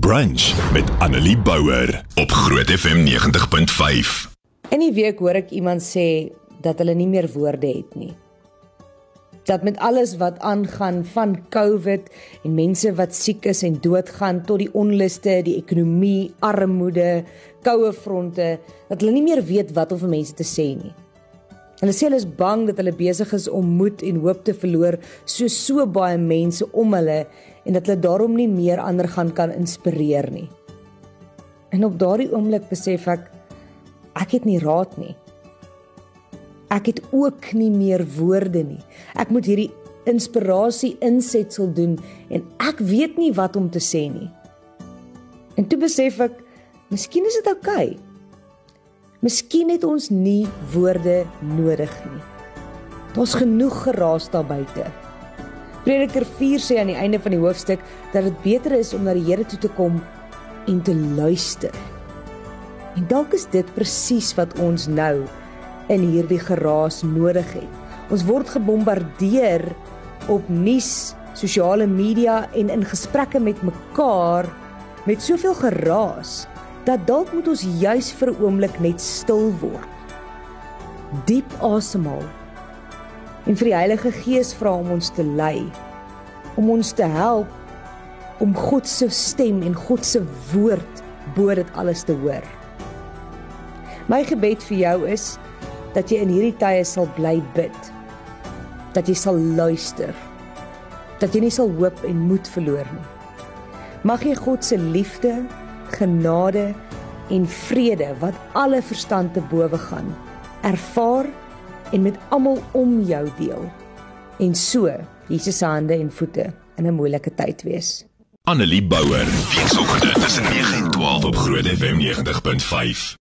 Brunch met Annelie Bouwer op Groot FM 90.5. In die week hoor ek iemand sê dat hulle nie meer woorde het nie. Dat met alles wat aangaan van COVID en mense wat siek is en doodgaan tot die onluste, die ekonomie, armoede, koue fronte, dat hulle nie meer weet wat om vir mense te sê nie. Hulle sê hulle is bang dat hulle besig is om moed en hoop te verloor, so so baie mense om hulle en dat hulle daarom nie meer ander gaan kan inspireer nie. En op daardie oomblik besef ek ek het nie raad nie. Ek het ook nie meer woorde nie. Ek moet hierdie inspirasie insetsel doen en ek weet nie wat om te sê nie. En toe besef ek, miskien is dit oukei. Okay. Miskien het ons nie woorde nodig nie. Daar's genoeg geraas daar buite. Prediker 4 sê aan die einde van die hoofstuk dat dit beter is om na die Here toe te kom en te luister. En dalk is dit presies wat ons nou in hierdie geraas nodig het. Ons word gebombardeer op nuus, sosiale media en in gesprekke met mekaar met soveel geraas dat dalk moet ons juis vir 'n oomblik net stil word. Diep asemhaal en vir die Heilige Gees vra om ons te lei, om ons te help om God se stem en God se woord bo dit alles te hoor. My gebed vir jou is dat jy in hierdie tye sal bly bid. Dat jy sal luister. Dat jy nie sal hoop en moed verloor nie. Mag jy God se liefde, genade en vrede wat alle verstand te bowe gaan, ervaar en met almal om jou deel en so Jesus se hande en voete in 'n moeilike tyd wees. Annelie Bouwer, weekoggend tussen 9 en 12 op Groot FM 90.5.